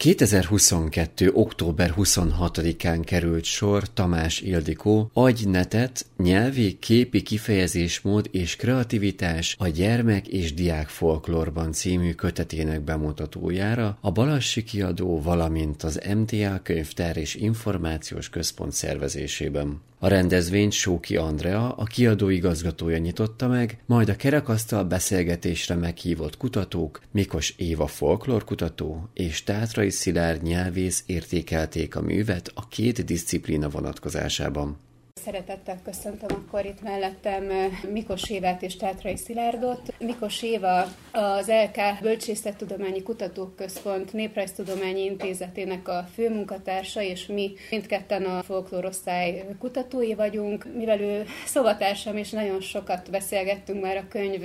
2022. október 26-án került sor Tamás Ildikó Agynetet, nyelvi, képi kifejezésmód és kreativitás a gyermek és diák folklórban című kötetének bemutatójára a Balassi kiadó, valamint az MTA könyvtár és információs központ szervezésében. A rendezvényt Sóki Andrea, a kiadó igazgatója nyitotta meg, majd a kerekasztal beszélgetésre meghívott kutatók, Mikos Éva folklórkutató és Tátrai Szilárd nyelvész értékelték a művet a két disziplína vonatkozásában. Szeretettel köszöntöm akkor itt mellettem Mikos Évát és Tátrai Szilárdot. Mikos Éva az LK Bölcsészettudományi Kutatóközpont Néprajztudományi Intézetének a főmunkatársa, és mi mindketten a folklórosztály kutatói vagyunk. Mivel ő szobatársam, és nagyon sokat beszélgettünk már a könyv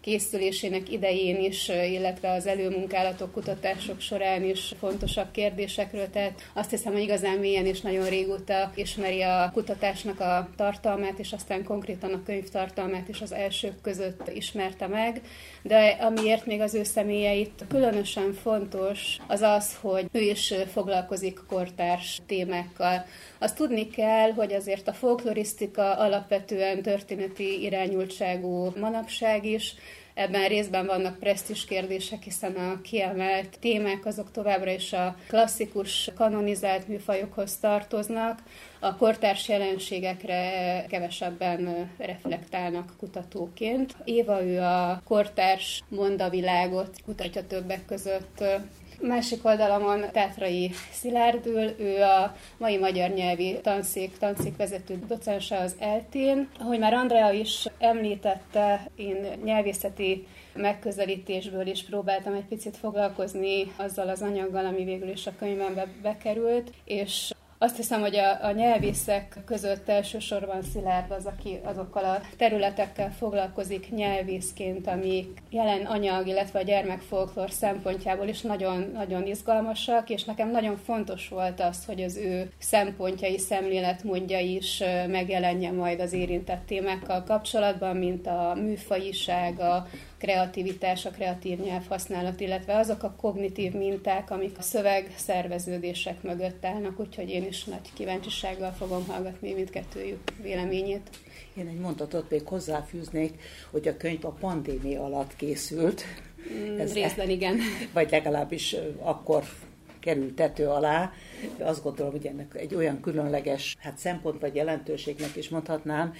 készülésének idején is, illetve az előmunkálatok, kutatások során is fontosabb kérdésekről, tehát azt hiszem, hogy igazán mélyen és nagyon régóta ismeri a kutatásnak könyvnek a tartalmát, és aztán konkrétan a könyv tartalmát is az elsők között ismerte meg, de amiért még az ő személyeit különösen fontos, az az, hogy ő is foglalkozik kortárs témákkal. Azt tudni kell, hogy azért a folklorisztika alapvetően történeti irányultságú manapság is, Ebben részben vannak presztis kérdések, hiszen a kiemelt témák azok továbbra is a klasszikus, kanonizált műfajokhoz tartoznak, a kortárs jelenségekre kevesebben reflektálnak kutatóként. Éva ő a kortárs mondavilágot kutatja többek között Másik oldalamon Tátrai Szilárdül, ő a mai magyar nyelvi tanszék, tanszékvezető docense az eltén. Ahogy már Andrea is említette, én nyelvészeti megközelítésből is próbáltam egy picit foglalkozni azzal az anyaggal, ami végül is a könyvembe bekerült, és azt hiszem, hogy a, a nyelvészek között elsősorban Szilárd az, aki azokkal a területekkel foglalkozik nyelvészként, amik jelen anyag, illetve a gyermekfolklór szempontjából is nagyon, nagyon izgalmasak, és nekem nagyon fontos volt az, hogy az ő szempontjai, szemléletmódja is megjelenjen majd az érintett témákkal kapcsolatban, mint a műfajiság, a kreativitás, a kreatív nyelvhasználat, illetve azok a kognitív minták, amik a szöveg szerveződések mögött állnak, úgyhogy én is nagy kíváncsisággal fogom hallgatni mindkettőjük véleményét. Én egy mondatot még hozzáfűznék, hogy a könyv a pandémia alatt készült. Mm, Ez részben igen. Vagy legalábbis akkor került tető alá. Azt gondolom, hogy ennek egy olyan különleges hát szempont vagy jelentőségnek is mondhatnám,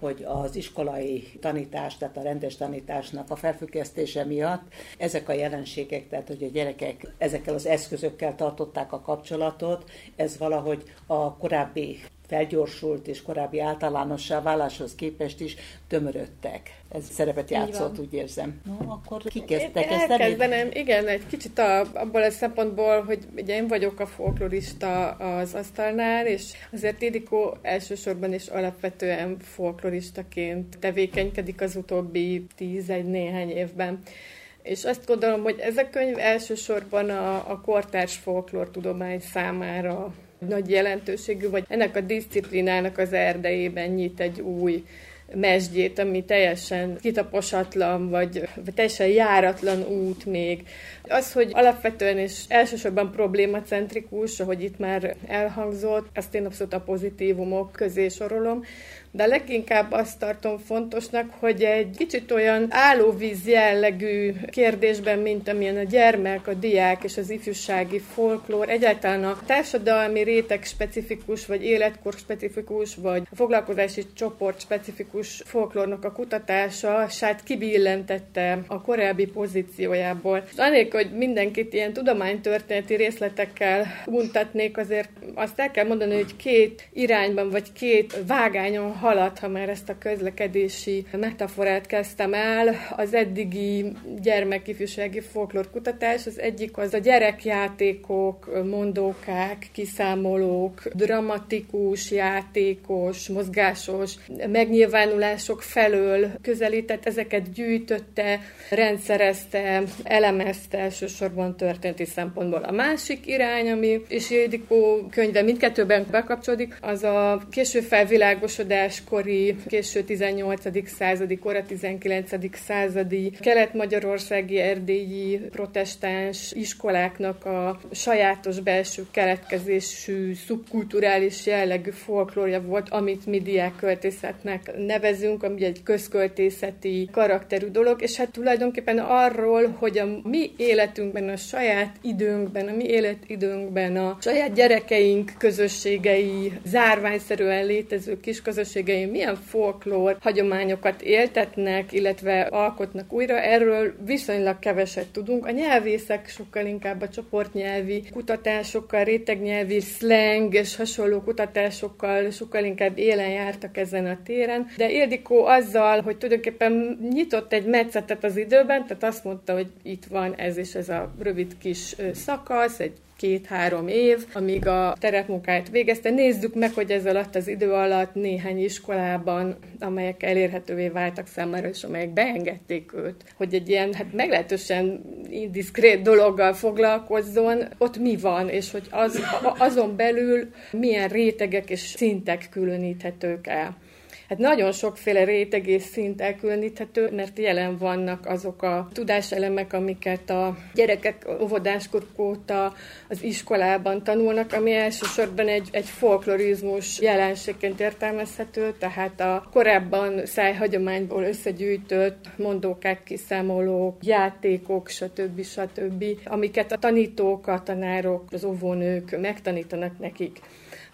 hogy az iskolai tanítás, tehát a rendes tanításnak a felfüggesztése miatt ezek a jelenségek, tehát hogy a gyerekek ezekkel az eszközökkel tartották a kapcsolatot, ez valahogy a korábbi felgyorsult és korábbi általánossá váláshoz képest is tömörödtek. Ez szerepet játszott, úgy érzem. No, akkor kezdtek ezt Elkezdenem, igen, egy kicsit a, abból a szempontból, hogy ugye én vagyok a folklorista az asztalnál, és azért Ildikó elsősorban és alapvetően folkloristaként tevékenykedik az utóbbi tíz-egy néhány évben. És azt gondolom, hogy ez a könyv elsősorban a, a kortárs folklór tudomány számára nagy jelentőségű, vagy ennek a disziplinának az erdejében nyit egy új mesdjét, ami teljesen kitaposatlan, vagy, vagy teljesen járatlan út még. Az, hogy alapvetően és elsősorban problémacentrikus, ahogy itt már elhangzott, ezt én abszolút a pozitívumok közé sorolom, de leginkább azt tartom fontosnak, hogy egy kicsit olyan állóvíz jellegű kérdésben, mint amilyen a gyermek, a diák és az ifjúsági folklór, egyáltalán a társadalmi réteg specifikus, vagy életkor specifikus, vagy a foglalkozási csoport specifikus folklórnak a kutatása sát kibillentette a korábbi pozíciójából. És anélkül, hogy mindenkit ilyen tudománytörténeti részletekkel untatnék, azért azt el kell mondani, hogy két irányban, vagy két vágányon halad, ha már ezt a közlekedési metaforát kezdtem el, az eddigi gyermekifjúsági folklórkutatás, az egyik az a gyerekjátékok, mondókák, kiszámolók, dramatikus, játékos, mozgásos megnyilvánulások felől közelített, ezeket gyűjtötte, rendszerezte, elemezte elsősorban történeti szempontból. A másik irány, ami és Ildikó könyve mindkettőben bekapcsolódik, az a késő felvilágosodás óvodáskori, késő 18. századi, kora 19. századi kelet-magyarországi, erdélyi protestáns iskoláknak a sajátos belső keletkezésű, szubkulturális jellegű folklórja volt, amit mi diákköltészetnek nevezünk, ami egy közköltészeti karakterű dolog, és hát tulajdonképpen arról, hogy a mi életünkben, a saját időnkben, a mi életidőnkben, a saját gyerekeink közösségei, zárványszerűen létező kis közösségei milyen folklór hagyományokat éltetnek, illetve alkotnak újra, erről viszonylag keveset tudunk. A nyelvészek sokkal inkább a csoportnyelvi kutatásokkal, rétegnyelvi slang és hasonló kutatásokkal sokkal inkább élen jártak ezen a téren, de Ildikó azzal, hogy tulajdonképpen nyitott egy metszetet az időben, tehát azt mondta, hogy itt van ez és ez a rövid kis szakasz, egy két-három év, amíg a terepmunkáját végezte. Nézzük meg, hogy ez alatt az idő alatt néhány iskolában, amelyek elérhetővé váltak számára, és amelyek beengedték őt, hogy egy ilyen hát meglehetősen indiszkrét dologgal foglalkozzon, ott mi van, és hogy az, azon belül milyen rétegek és szintek különíthetők el. Hát nagyon sokféle réteg és szint elkülöníthető, mert jelen vannak azok a tudáselemek, amiket a gyerekek óvodáskoruk óta az iskolában tanulnak, ami elsősorban egy, egy folklorizmus jelenségként értelmezhető, tehát a korábban szájhagyományból összegyűjtött mondókák, kiszámolók, játékok, stb. stb., amiket a tanítók, a tanárok, az óvónők megtanítanak nekik.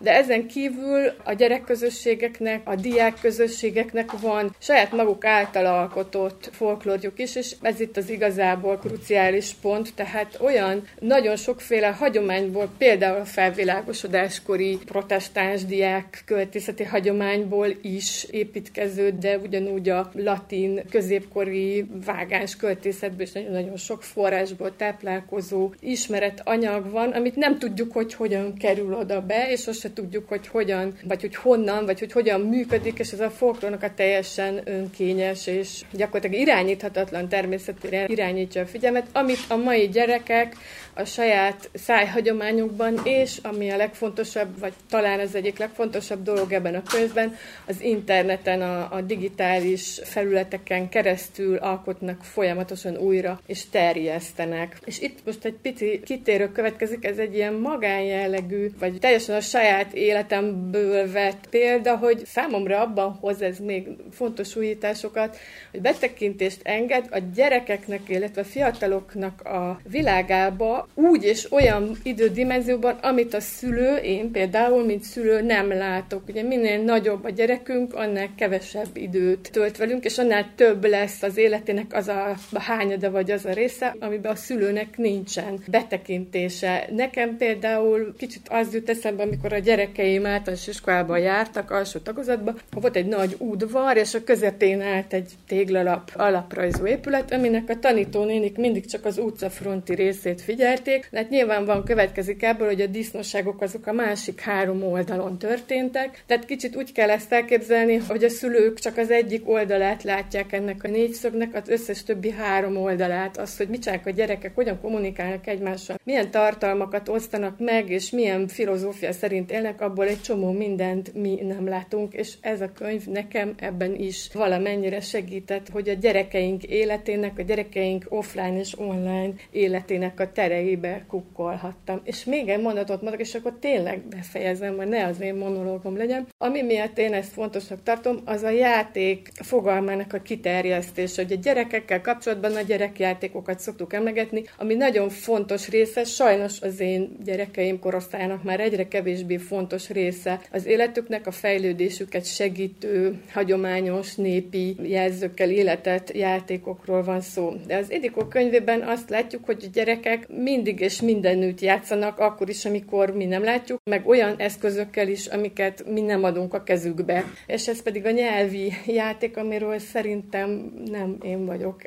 De ezen kívül a gyerekközösségeknek, a diák közösségeknek van saját maguk által alkotott folklórjuk is, és ez itt az igazából kruciális pont, tehát olyan nagyon sokféle hagyományból, például a felvilágosodáskori protestáns diák költészeti hagyományból is építkező, de ugyanúgy a latin középkori vágás költészetből is nagyon-nagyon sok forrásból táplálkozó ismeret anyag van, amit nem tudjuk, hogy hogyan kerül oda be, és azt tudjuk, hogy hogyan, vagy hogy honnan, vagy hogy hogyan működik, és ez a folklórnak a teljesen önkényes és gyakorlatilag irányíthatatlan természetére irányítja a figyelmet, amit a mai gyerekek a saját szájhagyományukban, és ami a legfontosabb, vagy talán az egyik legfontosabb dolog ebben a könyvben, az interneten, a, a digitális felületeken keresztül alkotnak folyamatosan újra, és terjesztenek. És itt most egy pici kitérő következik, ez egy ilyen magánjellegű, vagy teljesen a saját életemből vett példa, hogy számomra abban hoz ez még fontos újításokat, hogy betekintést enged a gyerekeknek, illetve a fiataloknak a világába, úgy és olyan idődimenzióban, amit a szülő, én például, mint szülő nem látok. Ugye minél nagyobb a gyerekünk, annál kevesebb időt tölt velünk, és annál több lesz az életének az a hányada vagy az a része, amiben a szülőnek nincsen betekintése. Nekem például kicsit az jut eszembe, amikor a gyerekeim általános iskolában jártak, alsó tagozatban, volt egy nagy udvar, és a közepén állt egy téglalap alaprajzú épület, aminek a tanítónénik mindig csak az utcafronti részét figyel, mérték, de hát nyilván van következik ebből, hogy a disznóságok azok a másik három oldalon történtek. Tehát kicsit úgy kell ezt elképzelni, hogy a szülők csak az egyik oldalát látják ennek a négyszögnek, az összes többi három oldalát, az, hogy mit a gyerekek, hogyan kommunikálnak egymással, milyen tartalmakat osztanak meg, és milyen filozófia szerint élnek, abból egy csomó mindent mi nem látunk, és ez a könyv nekem ebben is valamennyire segített, hogy a gyerekeink életének, a gyerekeink offline és online életének a terei fejébe kukkolhattam. És még egy mondatot mondok, és akkor tényleg befejezem, hogy ne az én monológom legyen. Ami miatt én ezt fontosnak tartom, az a játék fogalmának a kiterjesztése, a gyerekekkel kapcsolatban a gyerekjátékokat szoktuk emlegetni, ami nagyon fontos része, sajnos az én gyerekeim korosztályának már egyre kevésbé fontos része az életüknek, a fejlődésüket segítő, hagyományos, népi jelzőkkel életet játékokról van szó. De az Edikó könyvében azt látjuk, hogy a gyerekek mind mindig és mindenütt játszanak, akkor is, amikor mi nem látjuk, meg olyan eszközökkel is, amiket mi nem adunk a kezükbe. És ez pedig a nyelvi játék, amiről szerintem nem én vagyok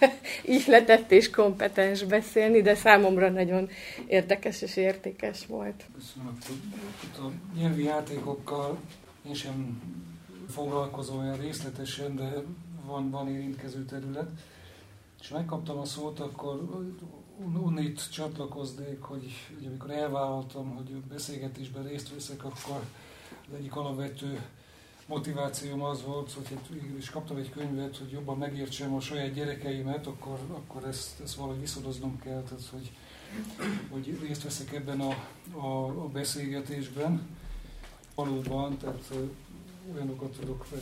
ihletett és kompetens beszélni, de számomra nagyon érdekes és értékes volt. Köszönöm. A nyelvi játékokkal én sem foglalkozom olyan részletesen, de van, van érintkező terület. És megkaptam a szót, akkor unnit csatlakoznék, hogy, hogy amikor elvállaltam, hogy beszélgetésben részt veszek, akkor az egyik alapvető motivációm az volt, hogy hát is kaptam egy könyvet, hogy jobban megértsem a saját gyerekeimet, akkor, akkor ezt, ezt valahogy viszonoznom kell, tehát hogy, hogy részt veszek ebben a, a, a beszélgetésben. Valóban, tehát olyanokat tudok meg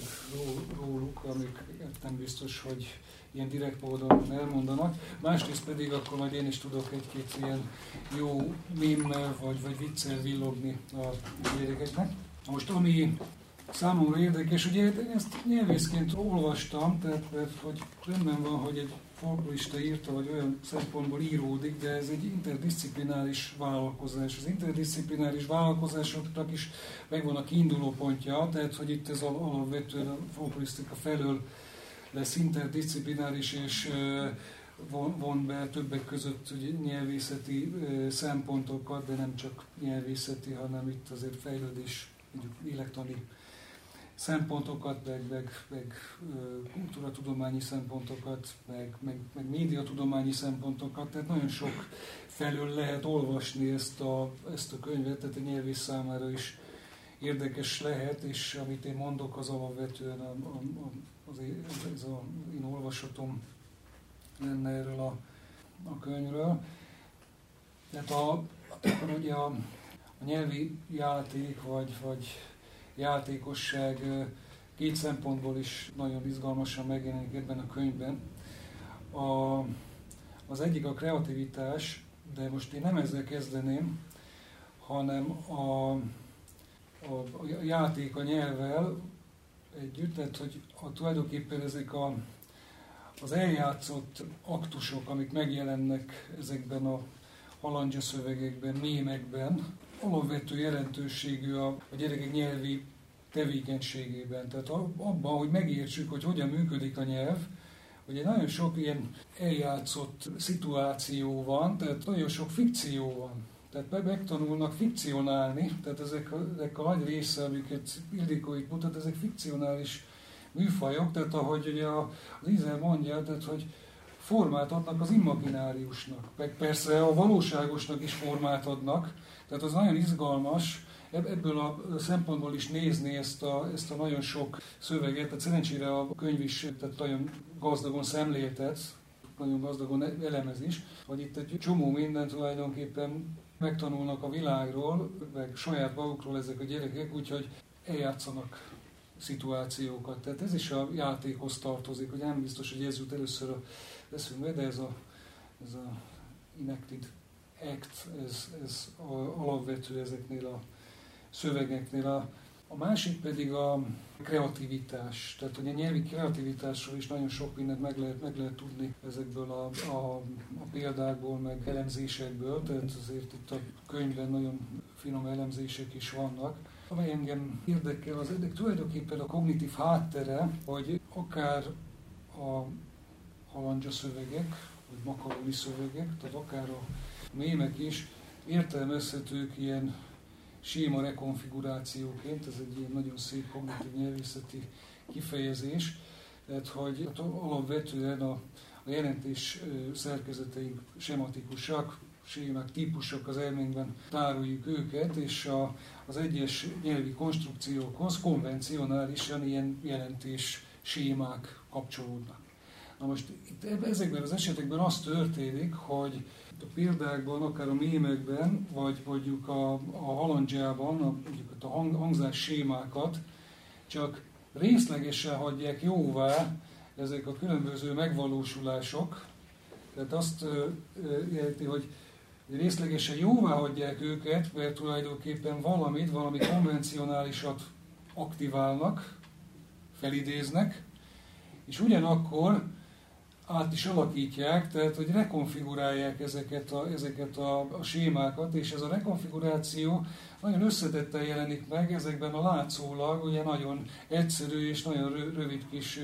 róluk, amik nem biztos, hogy ilyen direkt módon elmondanak. Másrészt pedig akkor majd én is tudok egy-két ilyen jó mémmel vagy, vagy viccel villogni a gyerekeknek. Most ami számomra érdekes, ugye ezt nyelvészként olvastam, tehát mert, hogy rendben van, hogy egy folklorista írta, vagy olyan szempontból íródik, de ez egy interdisziplináris vállalkozás. Az interdisziplináris vállalkozásoknak is megvan a kiinduló pontja, tehát hogy itt ez alapvetően a folklorisztika felől lesz interdisziplináris, és von be többek között ugye, nyelvészeti szempontokat, de nem csak nyelvészeti, hanem itt azért fejlődés, mondjuk lélektani szempontokat, meg, meg, meg kultúratudományi szempontokat, meg, meg, meg médiatudományi szempontokat, tehát nagyon sok felől lehet olvasni ezt a, ezt a könyvet, tehát a nyelvész számára is érdekes lehet, és amit én mondok, az alapvetően a, a, a, az, ez a én olvasatom lenne erről a, a könyvről. Tehát a, akkor ugye a, a nyelvi játék, vagy, vagy játékosság két szempontból is nagyon izgalmasan megjelenik ebben a könyvben. A, az egyik a kreativitás, de most én nem ezzel kezdeném, hanem a, a, a játék a nyelvvel együtt, tehát hogy a, tulajdonképpen ezek a, az eljátszott aktusok, amik megjelennek ezekben a halandja szövegekben, mémekben, alapvető jelentőségű a, a gyerekek nyelvi tevékenységében. Tehát abban, hogy megértsük, hogy hogyan működik a nyelv, Ugye nagyon sok ilyen eljátszott szituáció van, tehát nagyon sok fikció van. Tehát megtanulnak fikcionálni, tehát ezek a, ezek a nagy része, amiket Ildikó itt mutat, ezek fikcionális műfajok, tehát ahogy ugye az Izel mondja, tehát hogy formát adnak az imagináriusnak, meg persze a valóságosnak is formát adnak, tehát az nagyon izgalmas. Ebből a szempontból is nézni ezt a, ezt a nagyon sok szöveget, tehát szerencsére a könyv is tehát nagyon gazdagon szemléltet, nagyon gazdagon elemez is, hogy itt egy csomó mindent tulajdonképpen megtanulnak a világról, meg saját magukról ezek a gyerekek, úgyhogy eljátszanak szituációkat. Tehát ez is a játékhoz tartozik, hogy nem biztos, hogy ez jut először a eszünkbe, de ez a, ez a enacted act, ez, ez alapvető ezeknél a szövegeknél. A, a másik pedig a kreativitás. Tehát, a nyelvi kreativitásról is nagyon sok mindent meg lehet, meg lehet tudni ezekből a, a, a példákból, meg elemzésekből. Tehát azért itt a könyvben nagyon finom elemzések is vannak. Amely engem érdekel, az ennek tulajdonképpen a kognitív háttere, hogy akár a halandzsa szövegek, vagy makaroni szövegek, tehát akár a mémek is értelmezhetők ilyen séma rekonfigurációként, ez egy ilyen nagyon szép kognitív nyelvészeti kifejezés, tehát hogy hát alapvetően a, a jelentés szerkezeteink sematikusak, sémák, típusok az elménkben tároljuk őket, és a, az egyes nyelvi konstrukciókhoz konvencionálisan ilyen jelentés sémák kapcsolódnak. Na most itt ezekben az esetekben az történik, hogy a példákban, akár a mémekben, vagy mondjuk a, a halandzsában, a, mondjuk a hang, hangzás sémákat csak részlegesen hagyják jóvá ezek a különböző megvalósulások. Tehát azt jelenti, hogy részlegesen jóvá hagyják őket, mert tulajdonképpen valamit, valami konvencionálisat aktiválnak, felidéznek, és ugyanakkor át is alakítják, tehát hogy rekonfigurálják ezeket a, ezeket a, a sémákat, és ez a rekonfiguráció nagyon összetetten jelenik meg ezekben a látszólag, ugye nagyon egyszerű és nagyon rövid kis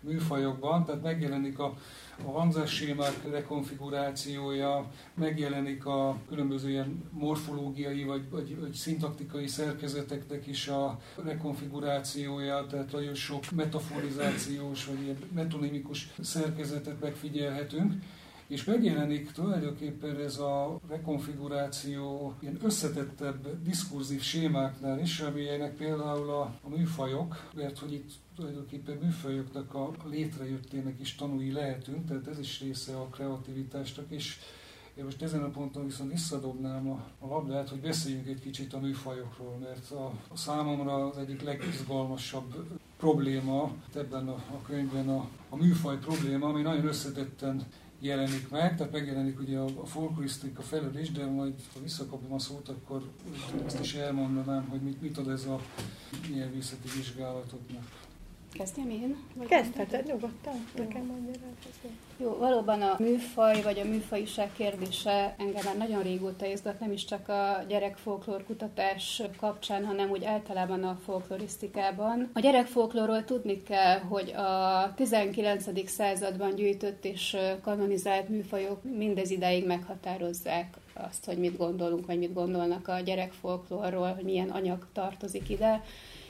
műfajokban, tehát megjelenik a, a hangzássémák rekonfigurációja, megjelenik a különböző ilyen morfológiai vagy, vagy, vagy szintaktikai szerkezeteknek is a rekonfigurációja, tehát nagyon sok metaforizációs vagy ilyen metonimikus szerkezetet megfigyelhetünk, és megjelenik tulajdonképpen ez a rekonfiguráció ilyen összetettebb diskurzív sémáknál is, amilyenek például a, a műfajok, mert hogy itt tulajdonképpen műfajoknak a létrejöttének is tanúi lehetünk, tehát ez is része a kreativitásnak, és én most ezen a ponton viszont visszadobnám a, a labdát, hogy beszéljünk egy kicsit a műfajokról, mert a, a számomra az egyik legizgalmasabb probléma ebben a, a könyvben a, a műfaj probléma, ami nagyon összetetten jelenik meg, tehát megjelenik ugye a, a folklorisztika felől is, de majd ha visszakapom a szót, akkor ezt is elmondanám, hogy mit, mit ad ez a nyelvészeti vizsgálatoknak. Kezdjem én? Kezdheted nyugodtan, nekem mondja Jó, valóban a műfaj vagy a műfajiság kérdése engem már nagyon régóta izgat, nem is csak a gyerekfolklór kutatás kapcsán, hanem úgy általában a folklorisztikában. A gyerekfolklórról tudni kell, hogy a 19. században gyűjtött és kanonizált műfajok mindez ideig meghatározzák azt, hogy mit gondolunk, vagy mit gondolnak a gyerekfolklórról, hogy milyen anyag tartozik ide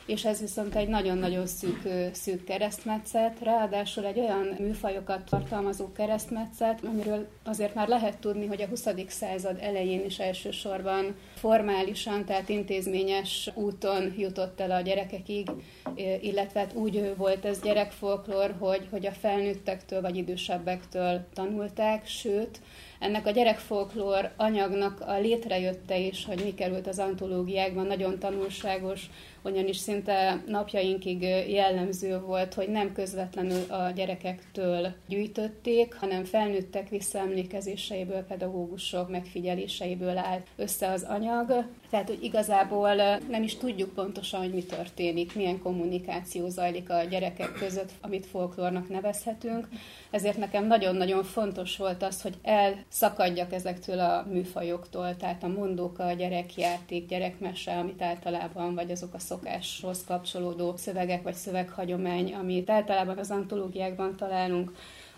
és ez viszont egy nagyon-nagyon szűk, szűk keresztmetszet, ráadásul egy olyan műfajokat tartalmazó keresztmetszet, amiről azért már lehet tudni, hogy a 20. század elején is elsősorban formálisan, tehát intézményes úton jutott el a gyerekekig, illetve hát úgy volt ez gyerekfolklor, hogy, hogy a felnőttektől vagy idősebbektől tanulták, sőt, ennek a gyerekfolklór anyagnak a létrejötte is, hogy mi került az antológiákban, nagyon tanulságos, ugyanis szinte napjainkig jellemző volt, hogy nem közvetlenül a gyerekektől gyűjtötték, hanem felnőttek visszaemlékezéseiből, pedagógusok megfigyeléseiből állt össze az anyag. Tehát, hogy igazából nem is tudjuk pontosan, hogy mi történik, milyen kommunikáció zajlik a gyerekek között, amit folklórnak nevezhetünk. Ezért nekem nagyon-nagyon fontos volt az, hogy elszakadjak ezektől a műfajoktól, tehát a mondóka, a gyerekjáték, gyerekmese, amit általában, vagy azok a szokáshoz kapcsolódó szövegek vagy szöveghagyomány, amit általában az antológiákban találunk,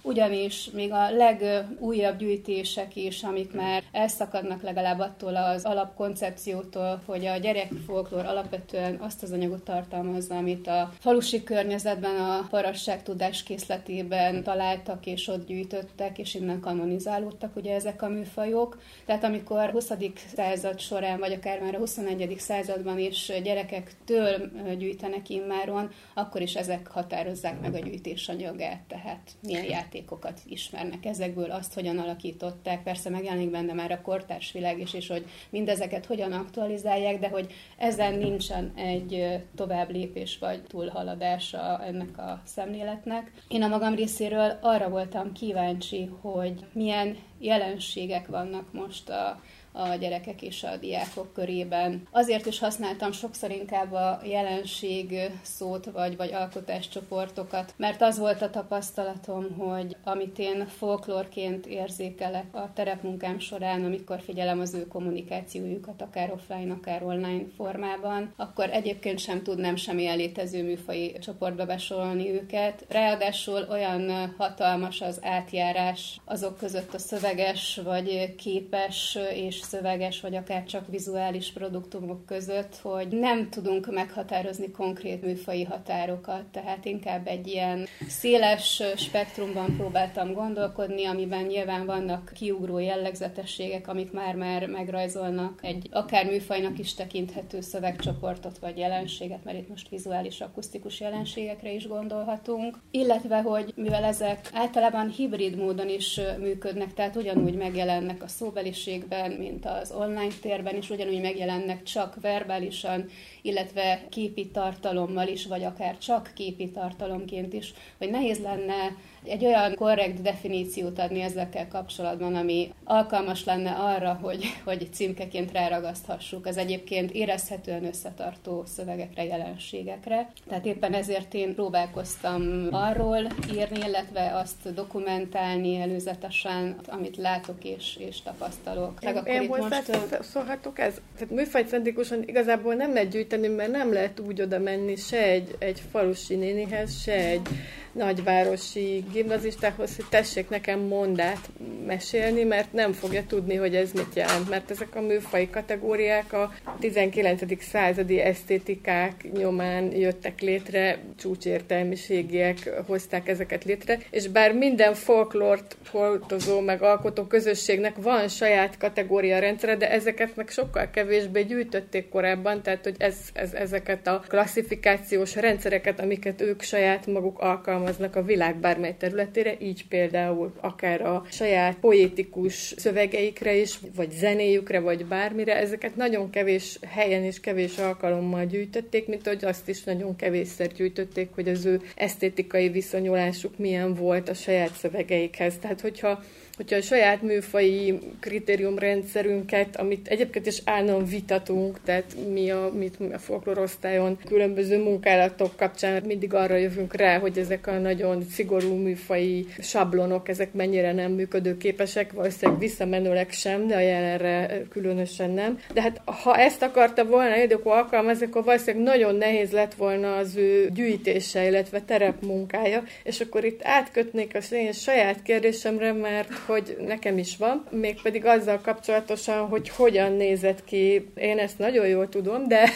ugyanis még a legújabb gyűjtések is, amik már elszakadnak legalább attól az alapkoncepciótól, hogy a gyerekfolklór alapvetően azt az anyagot tartalmazza, amit a falusi környezetben, a parasság tudás készletében találtak és ott gyűjtöttek, és innen kanonizálódtak ugye ezek a műfajok. Tehát amikor 20. század során, vagy akár már a 21. században is gyerekektől gyűjtenek immáron, akkor is ezek határozzák meg a gyűjtés anyagát, tehát milyen játék játékokat ismernek ezekből, azt hogyan alakították. Persze megjelenik benne már a kortárs világ is, és hogy mindezeket hogyan aktualizálják, de hogy ezen nincsen egy tovább lépés vagy túlhaladása ennek a szemléletnek. Én a magam részéről arra voltam kíváncsi, hogy milyen jelenségek vannak most a a gyerekek és a diákok körében. Azért is használtam sokszor inkább a jelenség szót, vagy, vagy alkotáscsoportokat, mert az volt a tapasztalatom, hogy amit én folklórként érzékelek a terepmunkám során, amikor figyelem az ő kommunikációjukat, akár offline, akár online formában, akkor egyébként sem tudnám semmi létező műfai csoportba besorolni őket. Ráadásul olyan hatalmas az átjárás azok között a szöveges, vagy képes és szöveges, vagy akár csak vizuális produktumok között, hogy nem tudunk meghatározni konkrét műfai határokat, tehát inkább egy ilyen széles spektrumban próbáltam gondolkodni, amiben nyilván vannak kiugró jellegzetességek, amik már-már megrajzolnak egy akár műfajnak is tekinthető szövegcsoportot vagy jelenséget, mert itt most vizuális, akusztikus jelenségekre is gondolhatunk, illetve, hogy mivel ezek általában hibrid módon is működnek, tehát ugyanúgy megjelennek a szóbeliségben, mint mint az online térben is ugyanúgy megjelennek csak verbálisan, illetve képi tartalommal is, vagy akár csak képi tartalomként is, hogy nehéz lenne egy olyan korrekt definíciót adni ezekkel kapcsolatban, ami alkalmas lenne arra, hogy, hogy címkeként ráragaszthassuk az egyébként érezhetően összetartó szövegekre, jelenségekre. Tehát éppen ezért én próbálkoztam arról írni, illetve azt dokumentálni előzetesen, amit látok és, és tapasztalok. Akkor én itt most... szólhatok ez? Tehát műfajcentrikusan igazából nem lehet gyűjteni, mert nem lehet úgy oda menni se egy, egy falusi nénihez, se egy nagyvárosi gimnazistákhoz, hogy tessék nekem mondát mesélni, mert nem fogja tudni, hogy ez mit jelent, mert ezek a műfai kategóriák a 19. századi esztétikák nyomán jöttek létre, csúcsértelmiségiek hozták ezeket létre, és bár minden folklort hordozó meg alkotó közösségnek van saját kategória rendszere, de ezeket meg sokkal kevésbé gyűjtötték korábban, tehát hogy ez, ez, ezeket a klasszifikációs rendszereket, amiket ők saját maguk alkalmaznak a világ bármely területére, így például akár a saját poétikus szövegeikre is, vagy zenéjükre, vagy bármire, ezeket nagyon kevés helyen és kevés alkalommal gyűjtötték, mint hogy azt is nagyon kevésszer gyűjtötték, hogy az ő esztétikai viszonyulásuk milyen volt a saját szövegeikhez. Tehát, hogyha hogyha a saját műfai kritériumrendszerünket, amit egyébként is állandóan vitatunk, tehát mi a, mit a folklorosztályon különböző munkálatok kapcsán mindig arra jövünk rá, hogy ezek a nagyon szigorú műfai sablonok, ezek mennyire nem működőképesek, valószínűleg visszamenőleg sem, de a jelenre különösen nem. De hát ha ezt akarta volna Ildikó alkalmazni, akkor valószínűleg nagyon nehéz lett volna az ő gyűjtése, illetve terepmunkája, és akkor itt átkötnék a én saját kérdésemre, mert hogy nekem is van, mégpedig azzal kapcsolatosan, hogy hogyan nézett ki. Én ezt nagyon jól tudom, de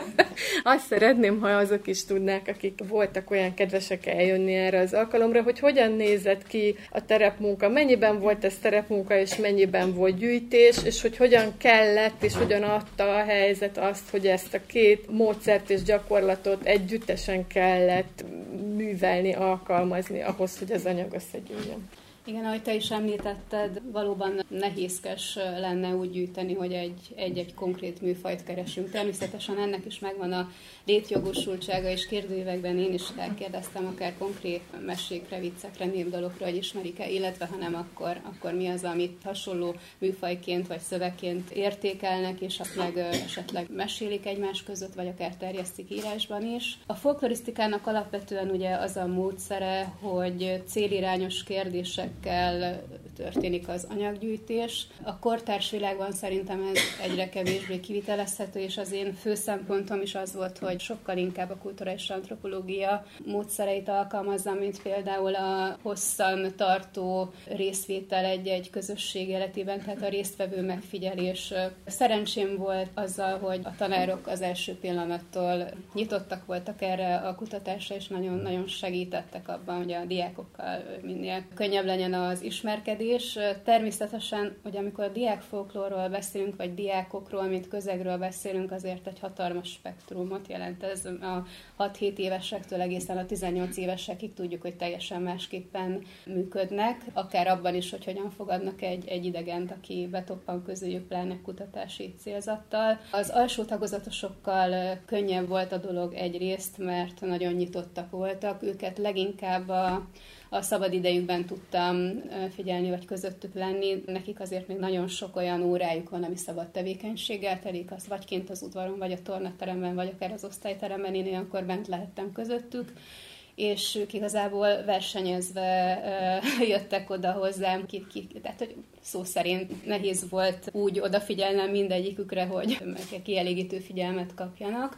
azt szeretném, ha azok is tudnák, akik voltak olyan kedvesek eljönni erre az alkalomra, hogy hogyan nézett ki a terepmunka, mennyiben volt ez terepmunka, és mennyiben volt gyűjtés, és hogy hogyan kellett, és hogyan adta a helyzet azt, hogy ezt a két módszert és gyakorlatot együttesen kellett művelni, alkalmazni ahhoz, hogy az anyag összegyűjjön. Igen, ahogy te is említetted, valóban nehézkes lenne úgy gyűjteni, hogy egy-egy konkrét műfajt keresünk. Természetesen ennek is megvan a létjogosultsága, és kérdőívekben én is elkérdeztem akár konkrét mesékre, viccekre, népdalokra, hogy ismerik-e, illetve ha nem, akkor, akkor mi az, amit hasonló műfajként vagy szövegként értékelnek, és esetleg, esetleg mesélik egymás között, vagy akár terjesztik írásban is. A folklorisztikának alapvetően ugye az a módszere, hogy célirányos kérdések eszközökkel történik az anyaggyűjtés. A kortárs világban szerintem ez egyre kevésbé kivitelezhető, és az én fő szempontom is az volt, hogy sokkal inkább a kulturális antropológia módszereit alkalmazzam, mint például a hosszan tartó részvétel egy-egy közösség életében, tehát a résztvevő megfigyelés. Szerencsém volt azzal, hogy a tanárok az első pillanattól nyitottak voltak erre a kutatásra, és nagyon-nagyon segítettek abban, hogy a diákokkal minél könnyebb legyen legyen az ismerkedés. Természetesen, hogy amikor a diákfolklórról beszélünk, vagy diákokról, mint közegről beszélünk, azért egy hatalmas spektrumot jelent ez. A 6-7 évesektől egészen a 18 évesekig tudjuk, hogy teljesen másképpen működnek, akár abban is, hogy hogyan fogadnak egy, egy idegent, aki betoppan közüljük pláne kutatási célzattal. Az alsó tagozatosokkal könnyebb volt a dolog egyrészt, mert nagyon nyitottak voltak, őket leginkább a a szabad idejükben tudtam figyelni, vagy közöttük lenni. Nekik azért még nagyon sok olyan órájuk van, ami szabad tevékenységgel telik, az vagy kint az udvaron, vagy a tornateremben, vagy akár az osztályteremben, én olyankor bent lehettem közöttük. És ők igazából versenyezve uh, jöttek oda hozzám, ki, ki, tehát hogy szó szerint nehéz volt úgy odafigyelnem mindegyikükre, hogy kielégítő figyelmet kapjanak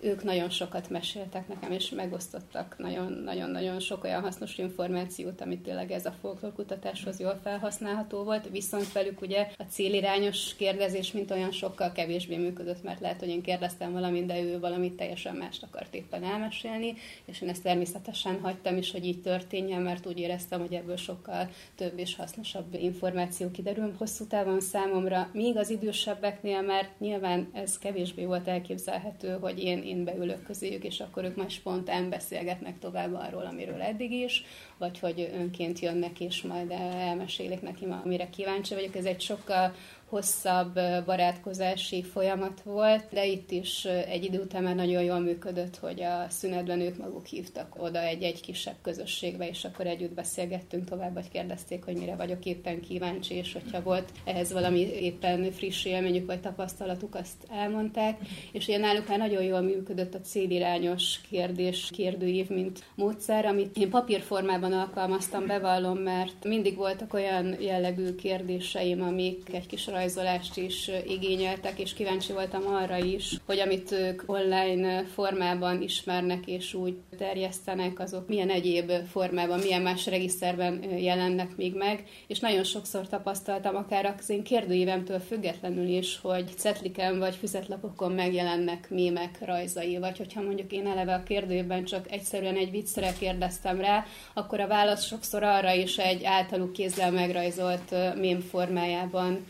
ők nagyon sokat meséltek nekem, és megosztottak nagyon-nagyon sok olyan hasznos információt, amit tényleg ez a folklorkutatáshoz jól felhasználható volt, viszont velük ugye a célirányos kérdezés, mint olyan sokkal kevésbé működött, mert lehet, hogy én kérdeztem valamit, de ő valamit teljesen mást akart éppen elmesélni, és én ezt természetesen hagytam is, hogy így történjen, mert úgy éreztem, hogy ebből sokkal több és hasznosabb információ kiderül hosszú távon számomra, míg az idősebbeknél, mert nyilván ez kevésbé volt elképzelhető, hogy én én beülök közéjük, és akkor ők majd spontán beszélgetnek tovább arról, amiről eddig is, vagy hogy önként jönnek, és majd elmesélik neki, amire kíváncsi vagyok. Ez egy sokkal hosszabb barátkozási folyamat volt, de itt is egy idő után már nagyon jól működött, hogy a szünetben ők maguk hívtak oda egy-egy kisebb közösségbe, és akkor együtt beszélgettünk tovább, vagy kérdezték, hogy mire vagyok éppen kíváncsi, és hogyha volt ehhez valami éppen friss élményük vagy tapasztalatuk, azt elmondták, és ilyen náluk már nagyon jól működött a célirányos kérdés, kérdőív, mint módszer, amit én papírformában alkalmaztam, bevallom, mert mindig voltak olyan jellegű kérdéseim, amik egy kis rajzolást is igényeltek, és kíváncsi voltam arra is, hogy amit ők online formában ismernek és úgy terjesztenek, azok milyen egyéb formában, milyen más regiszterben jelennek még meg, és nagyon sokszor tapasztaltam, akár az én kérdőívemtől függetlenül is, hogy cetliken vagy füzetlapokon megjelennek mémek rajzai, vagy hogyha mondjuk én eleve a kérdőjében csak egyszerűen egy viccre kérdeztem rá, akkor a válasz sokszor arra is egy általuk kézzel megrajzolt mém formájában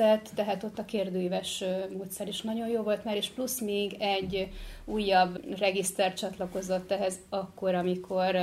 érkezett, tehát ott a kérdőíves módszer is nagyon jó volt már, és plusz még egy újabb regiszter csatlakozott ehhez akkor, amikor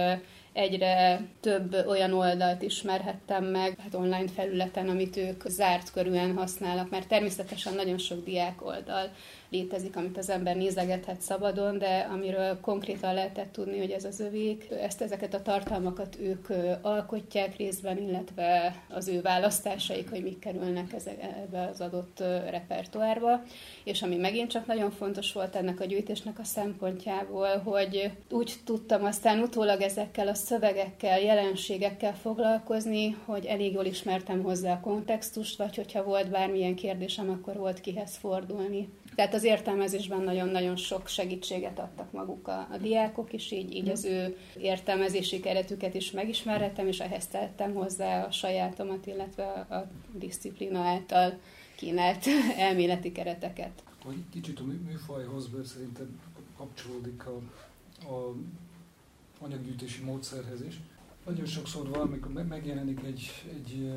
egyre több olyan oldalt ismerhettem meg hát online felületen, amit ők zárt körülön használnak, mert természetesen nagyon sok diák oldal létezik, amit az ember nézegethet szabadon, de amiről konkrétan lehetett tudni, hogy ez az övék, ezt ezeket a tartalmakat ők alkotják részben, illetve az ő választásaik, hogy mik kerülnek ebbe az adott repertoárba. És ami megint csak nagyon fontos volt ennek a gyűjtésnek a szempontjából, hogy úgy tudtam aztán utólag ezekkel a szövegekkel, jelenségekkel foglalkozni, hogy elég jól ismertem hozzá a kontextust, vagy hogyha volt bármilyen kérdésem, akkor volt kihez fordulni. Tehát az értelmezésben nagyon-nagyon sok segítséget adtak maguk a, a diákok is, így, így az ő értelmezési keretüket is megismerhetem, és ehhez tettem hozzá a sajátomat, illetve a, a disziplina által kínált elméleti kereteket. Hogy kicsit a műfajhoz, mert szerintem kapcsolódik a, a anyaggyűjtési módszerhez is. Nagyon sokszor van, amikor megjelenik egy, egy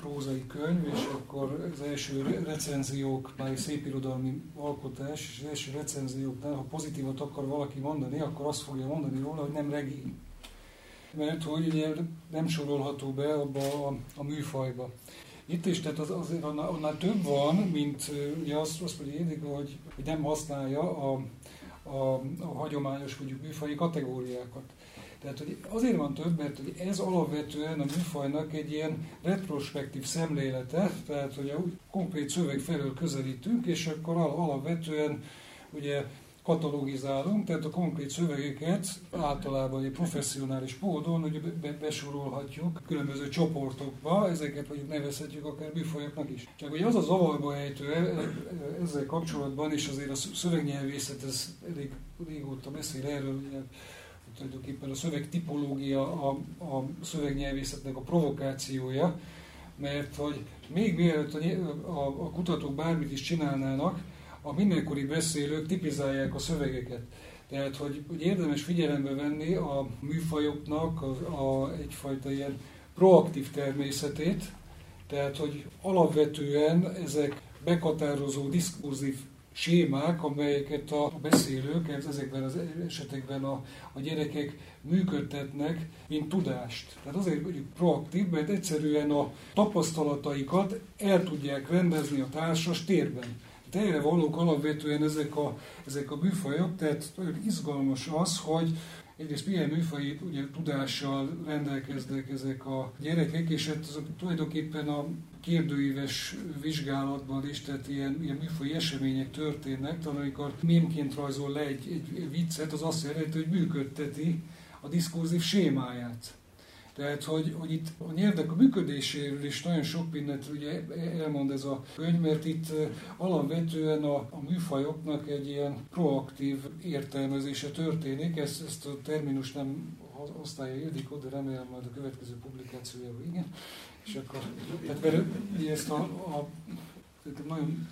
prózai könyv, és akkor az első recenziók, már egy szép irodalmi alkotás, és az első recenzióknál, ha pozitívat akar valaki mondani, akkor azt fogja mondani róla, hogy nem regény. Mert hogy ugye nem sorolható be abba a, a műfajba. Itt is, tehát az, azért annál, annál több van, mint ugye azt, azt mondja Édika, hogy, hogy nem használja a, a, a hagyományos mondjuk műfaji kategóriákat. Tehát hogy azért van több, mert hogy ez alapvetően a műfajnak egy ilyen retrospektív szemlélete, tehát hogy a konkrét szöveg felől közelítünk, és akkor alapvetően ugye katalogizálunk, tehát a konkrét szövegeket általában egy professzionális módon hogy be, besorolhatjuk különböző csoportokba, ezeket mondjuk nevezhetjük akár műfajoknak is. Csak hogy az a zavarba ejtő e, e, ezzel kapcsolatban, és azért a szövegnyelvészet ez elég régóta beszél erről, tulajdonképpen a szöveg tipológia a, a szövegnyelvészetnek a provokációja, mert hogy még mielőtt a, a, a kutatók bármit is csinálnának, a mindenkori beszélők tipizálják a szövegeket. Tehát, hogy, hogy érdemes figyelembe venni a műfajoknak a, a, egyfajta ilyen proaktív természetét, tehát, hogy alapvetően ezek bekatározó, diskurzív sémák, amelyeket a beszélők ezekben az esetekben a, a gyerekek működtetnek, mint tudást. Tehát azért mondjuk proaktív, mert egyszerűen a tapasztalataikat el tudják rendezni a társas térben. Tehát erre valók alapvetően ezek a, ezek a műfajok, tehát nagyon izgalmas az, hogy egyrészt milyen műfai ugye, tudással rendelkeznek ezek a gyerekek, és hát azok tulajdonképpen a kérdőíves vizsgálatban is, tehát ilyen, ilyen műfai események történnek, talán amikor mémként rajzol le egy, egy viccet, az azt jelenti, hogy működteti a diskurzív sémáját. Tehát, hogy, hogy itt a nyelvnek a működéséről is nagyon sok mindent ugye elmond ez a könyv, mert itt alapvetően a, a műfajoknak egy ilyen proaktív értelmezése történik. Ezt, ezt a terminus nem osztálya Ildikó, de remélem majd a következő publikációjában igen. És akkor, tehát mert ezt a, a nagyon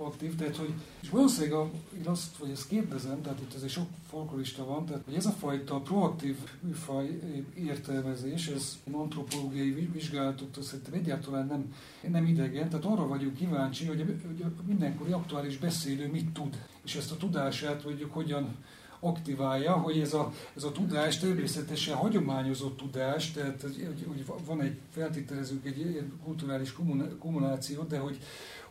aktív, tehát hogy, és valószínűleg a, én azt, hogy ezt kérdezem, tehát itt azért sok folklorista van, tehát hogy ez a fajta proaktív műfaj értelmezés, ez antropológiai vizsgálatoktól szerintem egyáltalán nem, nem idegen, tehát arra vagyunk kíváncsi, hogy, hogy a mindenkori aktuális beszélő mit tud, és ezt a tudását mondjuk hogyan aktiválja, hogy ez a, ez a tudás természetesen hagyományozott tudás, tehát hogy, hogy van egy, feltételezünk egy kulturális kumuláció, de hogy,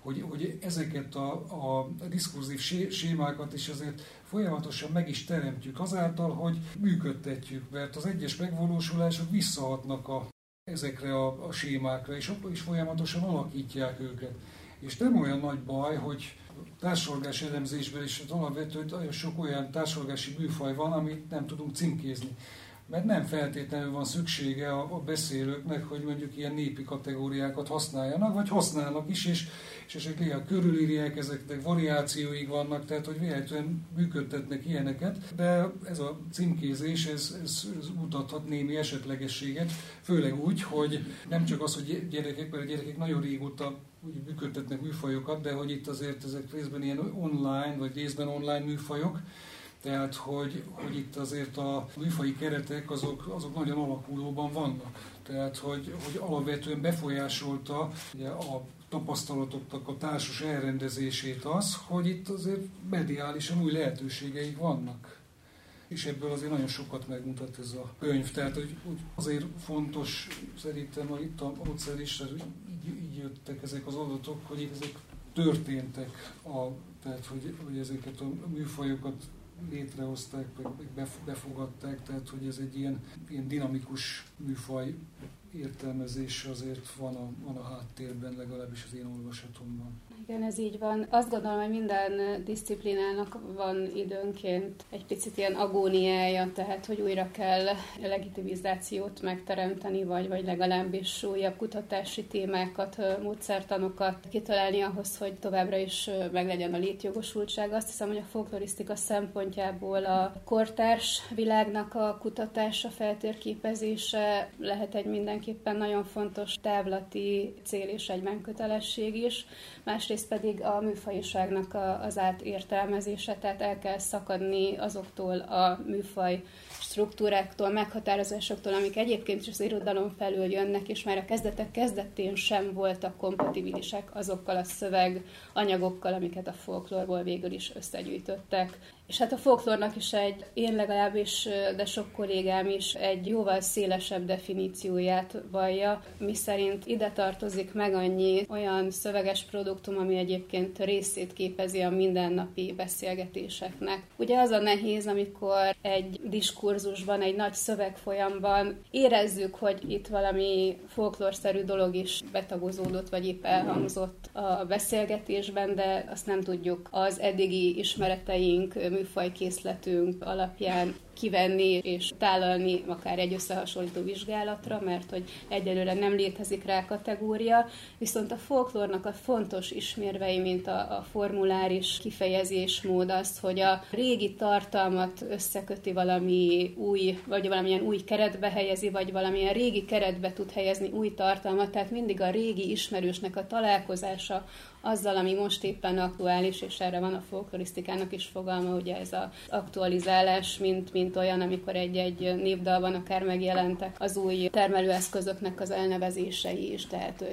hogy, hogy ezeket a, a diskurzív sémákat is azért folyamatosan meg is teremtjük azáltal, hogy működtetjük, mert az egyes megvalósulások visszahatnak a, ezekre a, a sémákra, és is folyamatosan alakítják őket. És nem olyan nagy baj, hogy társadalmi elemzésben is az alapvető, nagyon sok olyan társadalmi műfaj van, amit nem tudunk címkézni. Mert nem feltétlenül van szüksége a, beszélőknek, hogy mondjuk ilyen népi kategóriákat használjanak, vagy használnak is, és, és esetleg a körülírják, ezeknek variációig vannak, tehát hogy véletlenül működtetnek ilyeneket, de ez a címkézés, ez, ez, ez mutathat némi esetlegességet, főleg úgy, hogy nem csak az, hogy gyerekek, mert a gyerekek nagyon régóta úgy működtetnek műfajokat, de hogy itt azért ezek részben ilyen online, vagy részben online műfajok, tehát, hogy, hogy itt azért a műfai keretek azok, azok nagyon alakulóban vannak. Tehát, hogy, hogy alapvetően befolyásolta ugye, a tapasztalatoknak a társas elrendezését az, hogy itt azért mediálisan új lehetőségeik vannak. És ebből azért nagyon sokat megmutat ez a könyv. Tehát hogy, hogy azért fontos szerintem hogy itt a módszer is, így, így jöttek ezek az adatok, hogy ezek történtek, a, tehát hogy, hogy ezeket a műfajokat létrehozták, meg befogadták, tehát hogy ez egy ilyen, ilyen dinamikus műfaj értelmezés azért van a, van a háttérben, legalábbis az én olvasatomban. Igen, ez így van. Azt gondolom, hogy minden disziplinának van időnként egy picit ilyen agóniája, tehát hogy újra kell legitimizációt megteremteni, vagy, vagy legalábbis újabb kutatási témákat, módszertanokat kitalálni ahhoz, hogy továbbra is meglegyen a létjogosultság. Azt hiszem, hogy a folklorisztika szempontjából a kortárs világnak a kutatása, feltérképezése lehet egy mindenképpen nagyon fontos távlati cél és egyben kötelesség is. Másrészt másrészt pedig a műfajiságnak az átértelmezése, tehát el kell szakadni azoktól a műfaj struktúráktól, meghatározásoktól, amik egyébként is az irodalom felül jönnek, és már a kezdetek kezdetén sem voltak kompatibilisek azokkal a szöveg anyagokkal, amiket a folklórból végül is összegyűjtöttek. És hát a folklórnak is egy, én legalábbis, de sok kollégám is egy jóval szélesebb definícióját vallja, mi szerint ide tartozik meg annyi olyan szöveges produktum, ami egyébként részét képezi a mindennapi beszélgetéseknek. Ugye az a nehéz, amikor egy diskurzusban, egy nagy szövegfolyamban érezzük, hogy itt valami folklórszerű dolog is betagozódott, vagy épp elhangzott a beszélgetésben, de azt nem tudjuk az eddigi ismereteink, műfajkészletünk alapján kivenni és tálalni akár egy összehasonlító vizsgálatra, mert hogy egyelőre nem létezik rá kategória, viszont a folklórnak a fontos ismérvei, mint a, a formuláris kifejezésmód az, hogy a régi tartalmat összeköti valami új, vagy valamilyen új keretbe helyezi, vagy valamilyen régi keretbe tud helyezni új tartalmat, tehát mindig a régi ismerősnek a találkozása azzal, ami most éppen aktuális, és erre van a folklorisztikának is fogalma, ugye ez az aktualizálás, mint, mint olyan, amikor egy-egy névdalban akár megjelentek az új termelőeszközöknek az elnevezései is, tehát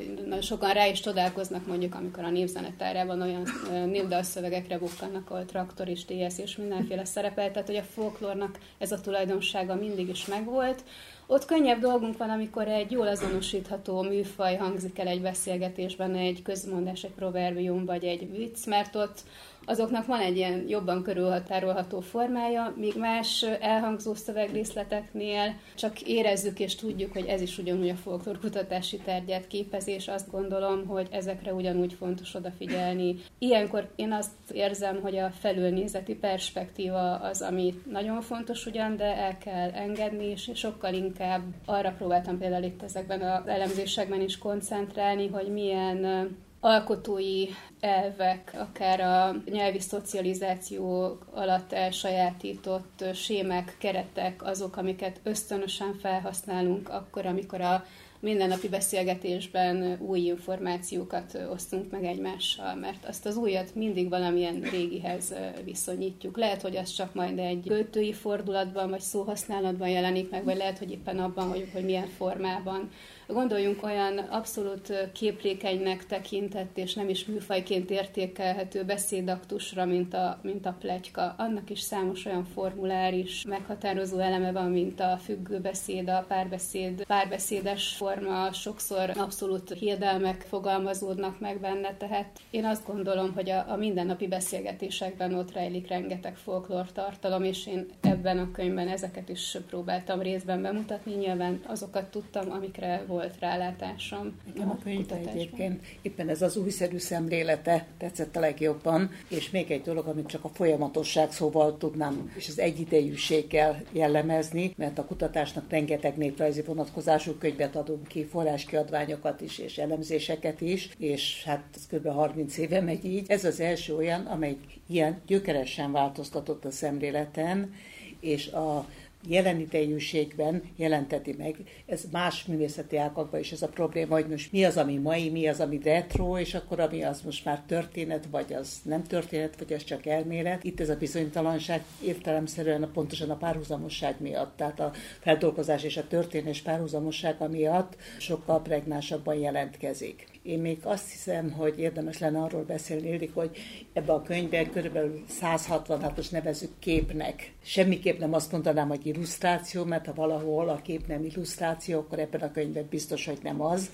sokan rá is csodálkoznak mondjuk, amikor a névzenetárában olyan névdalszövegekre bukkannak, ahol traktor és TS és mindenféle szerepel, tehát hogy a folklórnak ez a tulajdonsága mindig is megvolt, ott könnyebb dolgunk van, amikor egy jól azonosítható műfaj hangzik el egy beszélgetésben, egy közmondás, egy proverbium vagy egy vicc, mert ott azoknak van egy ilyen jobban körülhatárolható formája, míg más elhangzó szövegrészleteknél csak érezzük és tudjuk, hogy ez is ugyanúgy a folklórkutatási tárgyát képezi, azt gondolom, hogy ezekre ugyanúgy fontos odafigyelni. Ilyenkor én azt érzem, hogy a felülnézeti perspektíva az, ami nagyon fontos ugyan, de el kell engedni, és sokkal inkább arra próbáltam például itt ezekben az elemzésekben is koncentrálni, hogy milyen alkotói elvek, akár a nyelvi szocializáció alatt elsajátított sémák, keretek, azok, amiket ösztönösen felhasználunk akkor, amikor a mindennapi beszélgetésben új információkat osztunk meg egymással, mert azt az újat mindig valamilyen régihez viszonyítjuk. Lehet, hogy az csak majd egy költői fordulatban vagy szóhasználatban jelenik meg, vagy lehet, hogy éppen abban, hogy, hogy milyen formában Gondoljunk olyan abszolút képlékenynek tekintett és nem is műfajként értékelhető beszédaktusra, mint a, mint a plegyka. Annak is számos olyan formuláris, meghatározó eleme van, mint a függőbeszéd, a párbeszéd, párbeszédes forma, sokszor abszolút hiedelmek fogalmazódnak meg benne, tehát én azt gondolom, hogy a, a mindennapi beszélgetésekben ott rejlik rengeteg folklór tartalom, és én ebben a könyvben ezeket is próbáltam részben bemutatni, nyilván azokat tudtam, amikre volt volt rálátásom. Nekem a könyv egyébként éppen ez az újszerű szemlélete tetszett a legjobban, és még egy dolog, amit csak a folyamatosság szóval tudnám, és az egyidejűséggel jellemezni, mert a kutatásnak rengeteg néprajzi vonatkozású könyvet adunk ki, forráskiadványokat is, és elemzéseket is, és hát ez kb. 30 éve megy így. Ez az első olyan, amely ilyen gyökeresen változtatott a szemléleten, és a jelenidejűségben jelenteti meg. Ez más művészeti ágakban is ez a probléma, hogy most mi az, ami mai, mi az, ami retro, és akkor ami az most már történet, vagy az nem történet, vagy az csak elmélet. Itt ez a bizonytalanság értelemszerűen pontosan a párhuzamosság miatt, tehát a feldolgozás és a történés párhuzamossága miatt sokkal pregnásabban jelentkezik. Én még azt hiszem, hogy érdemes lenne arról beszélni, Ildik, hogy ebbe a könyvben körülbelül 160, hát most nevezük képnek. Semmiképp nem azt mondanám, hogy illusztráció, mert ha valahol a kép nem illusztráció, akkor ebben a könyvben biztos, hogy nem az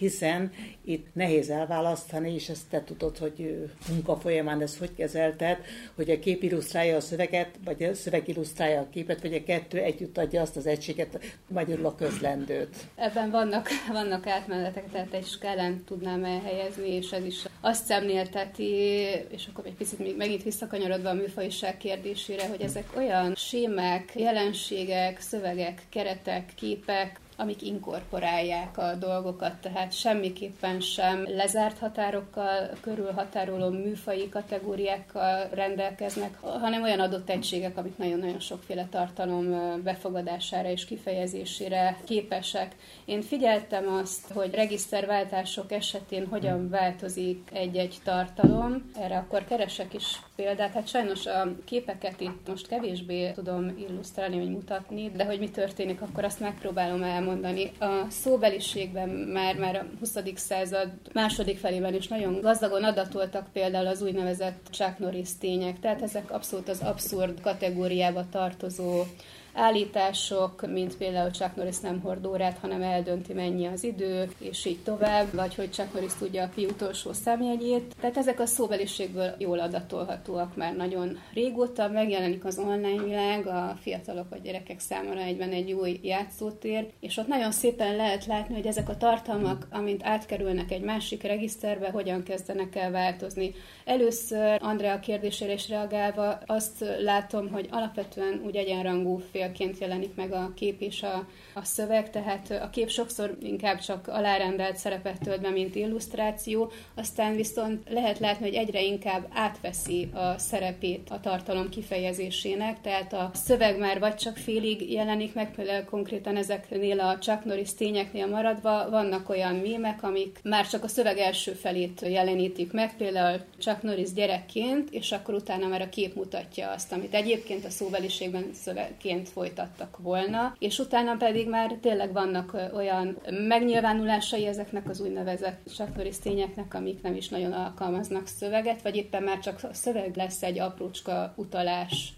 hiszen itt nehéz elválasztani, és ezt te tudod, hogy munka folyamán ezt hogy kezelted, hogy a kép illusztrálja a szöveget, vagy a szöveg illusztrálja a képet, vagy a kettő együtt adja azt az egységet, magyarul a közlendőt. Ebben vannak, vannak átmenetek, tehát egy skálán tudnám elhelyezni, és ez is azt szemlélteti, és akkor egy picit még megint visszakanyarodva a műfajiság kérdésére, hogy ezek olyan sémák, jelenségek, szövegek, keretek, képek, amik inkorporálják a dolgokat, tehát semmiképpen sem lezárt határokkal, körülhatároló műfai kategóriákkal rendelkeznek, hanem olyan adott egységek, amik nagyon-nagyon sokféle tartalom befogadására és kifejezésére képesek. Én figyeltem azt, hogy regiszterváltások esetén hogyan változik egy-egy tartalom, erre akkor keresek is példát. Hát sajnos a képeket itt most kevésbé tudom illusztrálni, vagy mutatni, de hogy mi történik, akkor azt megpróbálom elmondani. A szóbeliségben már, már a 20. század második felében is nagyon gazdagon adatoltak például az úgynevezett Chuck Norris tények, tehát ezek abszolút az abszurd kategóriába tartozó állítások, mint például Chuck Norris nem hord órát, hanem eldönti mennyi az idő, és így tovább, vagy hogy Chuck Norris tudja a fi utolsó számjegyét. Tehát ezek a szóbeliségből jól adatolhatóak már nagyon régóta, megjelenik az online világ, a fiatalok vagy gyerekek számára egyben egy új játszótér, és ott nagyon szépen lehet látni, hogy ezek a tartalmak, amint átkerülnek egy másik regiszterbe, hogyan kezdenek el változni. Először Andrea kérdésére is reagálva azt látom, hogy alapvetően úgy egyenrangú félként jelenik meg a kép és a, a szöveg, tehát a kép sokszor inkább csak alárendelt szerepet tölt be, mint illusztráció, aztán viszont lehet látni, hogy egyre inkább átveszi a szerepét a tartalom kifejezésének, tehát a szöveg már vagy csak félig jelenik meg, például konkrétan ezeknél a Chuck Norris tényeknél maradva vannak olyan mémek, amik már csak a szöveg első felét jelenítik meg, például Chuck Norris gyerekként, és akkor utána már a kép mutatja azt, amit egyébként a szóbeliségben szövegként folytattak volna, és utána pedig már tényleg vannak olyan megnyilvánulásai ezeknek az úgynevezett Chuck tényeknek, amik nem is nagyon alkalmaznak szöveget, vagy éppen már csak a szöveg lesz egy aprócska utalás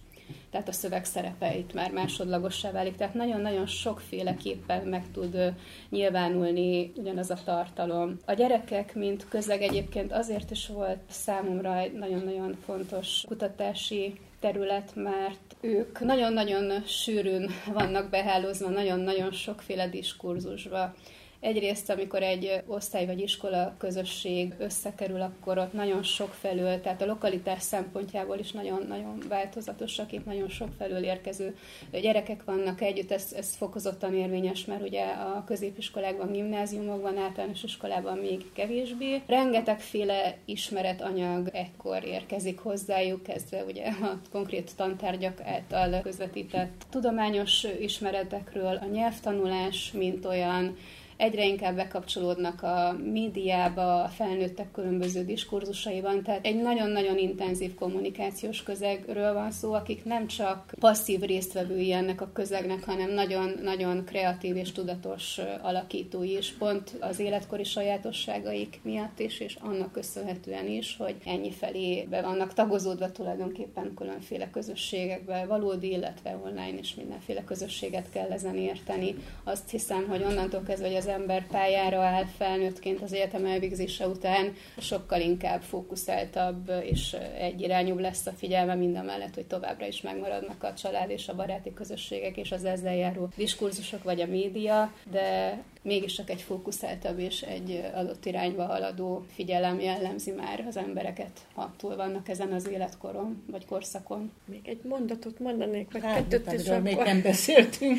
tehát a szöveg szerepe itt már másodlagossá válik. Tehát nagyon-nagyon sokféleképpen meg tud nyilvánulni ugyanaz a tartalom. A gyerekek, mint közeg egyébként azért is volt számomra egy nagyon-nagyon fontos kutatási terület, mert ők nagyon-nagyon sűrűn vannak behálózva, nagyon-nagyon sokféle diskurzusba. Egyrészt, amikor egy osztály vagy iskola közösség összekerül, akkor ott nagyon sok felől, tehát a lokalitás szempontjából is nagyon-nagyon változatosak, itt nagyon sok felől érkező gyerekek vannak együtt, ez, ez fokozottan érvényes, mert ugye a középiskolákban, gimnáziumokban, általános iskolában még kevésbé. Rengetegféle ismeretanyag ekkor érkezik hozzájuk, kezdve ugye a konkrét tantárgyak által közvetített tudományos ismeretekről, a nyelvtanulás, mint olyan, egyre inkább bekapcsolódnak a médiába, a felnőttek különböző diskurzusaiban, tehát egy nagyon-nagyon intenzív kommunikációs közegről van szó, akik nem csak passzív résztvevői ennek a közegnek, hanem nagyon-nagyon kreatív és tudatos alakítói is, pont az életkori sajátosságaik miatt is, és annak köszönhetően is, hogy ennyi felé be vannak tagozódva tulajdonképpen különféle közösségekbe, valódi, illetve online is mindenféle közösséget kell ezen érteni. Azt hiszem, hogy onnantól kezdve, hogy az ember pályára áll felnőttként az egyetem elvégzése után, sokkal inkább fókuszáltabb és egyirányúbb lesz a figyelme minden mellett, hogy továbbra is megmaradnak a család és a baráti közösségek és az ezzel járó diskurzusok vagy a média, de mégis csak egy fókuszáltabb és egy adott irányba haladó figyelem jellemzi már az embereket, ha túl vannak ezen az életkoron vagy korszakon. Még egy mondatot mondanék, meg hát, kettőt, akkor még nem beszéltünk.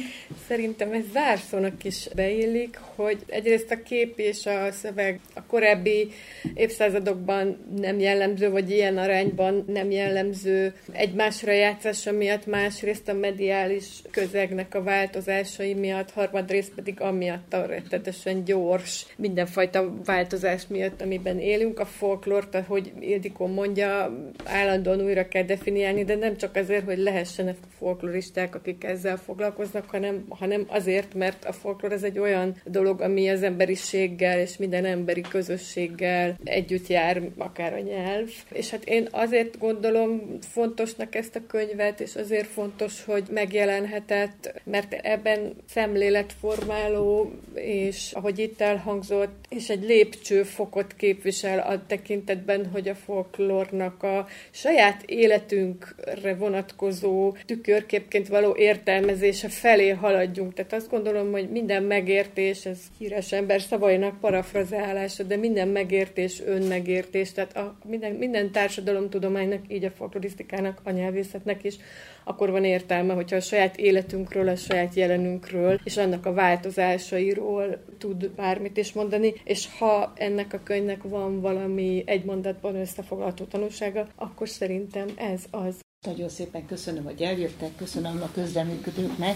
Szerintem ez zárszónak is beillik, hogy egyrészt a kép és a szöveg a korábbi évszázadokban nem jellemző, vagy ilyen arányban nem jellemző egymásra játszása miatt, másrészt a mediális közegnek a változásai miatt, harmadrészt pedig amiatt a rettetesen gyors, mindenfajta változás miatt, amiben élünk. A folklort, ahogy Ildikó mondja, állandóan újra kell definiálni, de nem csak azért, hogy lehessenek folkloristák, akik ezzel foglalkoznak, hanem, hanem azért, mert a folklor ez egy olyan dolog, ami az emberiséggel és minden emberi közösséggel együtt jár, akár a nyelv. És hát én azért gondolom fontosnak ezt a könyvet, és azért fontos, hogy megjelenhetett, mert ebben szemléletformáló és ahogy itt elhangzott, és egy lépcsőfokot képvisel a tekintetben, hogy a folklórnak a saját életünkre vonatkozó tükörképként való értelmezése felé haladjunk. Tehát azt gondolom, hogy minden megértés, ez híres ember szavainak parafrazálása, de minden megértés, önmegértés, tehát a, minden, minden társadalomtudománynak, így a folklorisztikának, a nyelvészetnek is akkor van értelme, hogyha a saját életünkről, a saját jelenünkről, és annak a változásairól tud bármit is mondani, és ha ennek a könyvnek van valami egy mondatban összefoglalható tanulsága, akkor szerintem ez az. Nagyon szépen köszönöm, hogy eljöttek, köszönöm a közleműködőknek,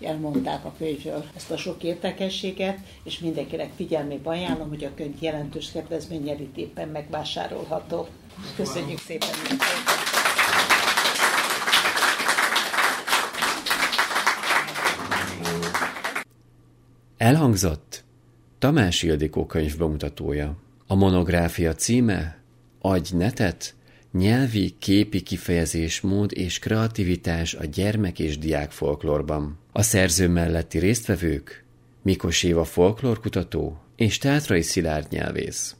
elmondták a könyvről ezt a sok érdekességet, és mindenkinek figyelmébe ajánlom, hogy a könyv jelentős kedvezménnyel itt éppen megvásárolható. Köszönjük szépen! Mindenkinek. Elhangzott Tamás Ildikó könyv bemutatója. A monográfia címe Agy netet, nyelvi, képi kifejezésmód és kreativitás a gyermek és diák folklórban. A szerző melletti résztvevők Mikos Éva folklórkutató és Tátrai Szilárd nyelvész.